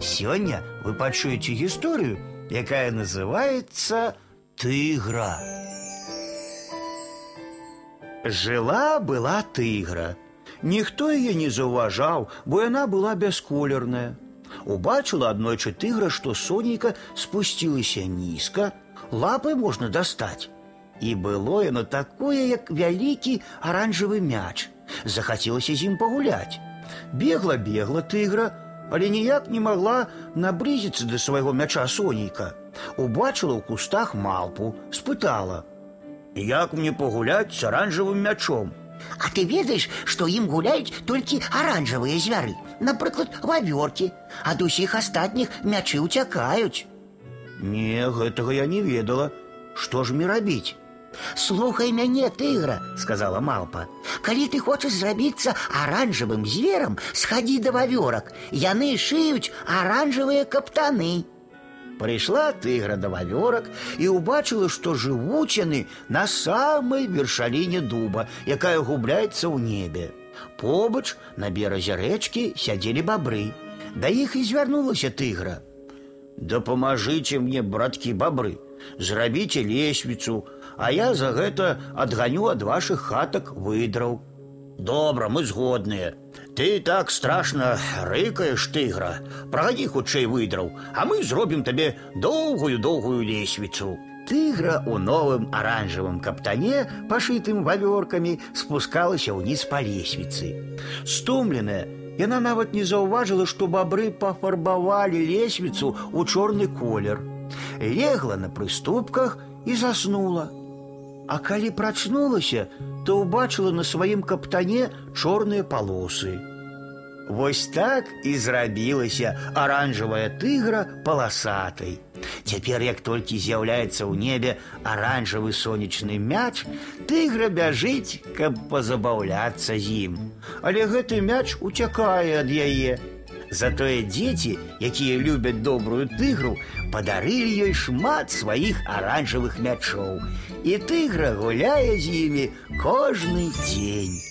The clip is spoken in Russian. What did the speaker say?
Сегодня вы пачуеце историю, якая называется «Тыгра». Жила-была тыгра. Ніхто яе не заўважаў, бо яна была бясколерная. Убачыла аднойчы тыгра, што сонейка спусцілася нізка, лапы можна дастаць. І было яно такое, як вялікі аранжавы мяч. Захацелася з ім пагуляць. Бегла-бегла тыгра, але ніяк не могла наблизіцца да свайго мяча сонейка. Убачыла ў кустах малпу, спытала: « Як мне пагуляць з аранжавым мячом? А ты ведаеш, што ім гуляюць толькі аранжавыя звяры, напрыклад, вавёркі, ад усіх астатніх мячы ўцякаюць. Не, гэтага я не ведала. Што ж мне рабіць? Слухай мяне, тыгра, сказала малпа. Калі ты хочаш зрабіцца аранжавым зверам, схадзі да вавёрак. Яны шыюць аранжавыя каптаны. Прыйшла тыгра да вавёрак і ўбачыла, што жывуць яны на самай вершаліне дуба, якая губляецца ў небе. Побач на беразе рэчкі сядзелі бабры. Да іх і звярнулася тыгра. Дапамажыце мне, браткі бабры, зрабіце лесвіцу, а я за гэта адганю ад вашых хатак выдраў. Добра, мы згодныя. Ты так страшна рыкаеш тыгра. Прагані хутчэй выдраў, а мы зробім табе доўгую доўгую лесвіцу. Тыгра у новым аранжавым каптане, пашытым вавёркамі, спускалася ўніз па лесвіцы. Стомленая, яна нават не заўважыла, што бабры пафарбавалі лесвіцу ў чорны колер. Легла на прыступках і заснула. А калі прачнулася, то ўбачыла на сваім каптане чорныя палосы. Вось так і зрабілася аранжавая тыгра паласатай. Цяпер, як толькі з'яўляецца ў небе аранжавы сонечны мяч, тыгра бяжыць, каб пазабаўляцца з ім. Але гэты мяч уцякае ад яе. Затое дзеці, якія любяць добрую тыгру, падарылі ёй шмат сваіх аранжавых мячоў. І тыгра гуляе з імі кожны дзень.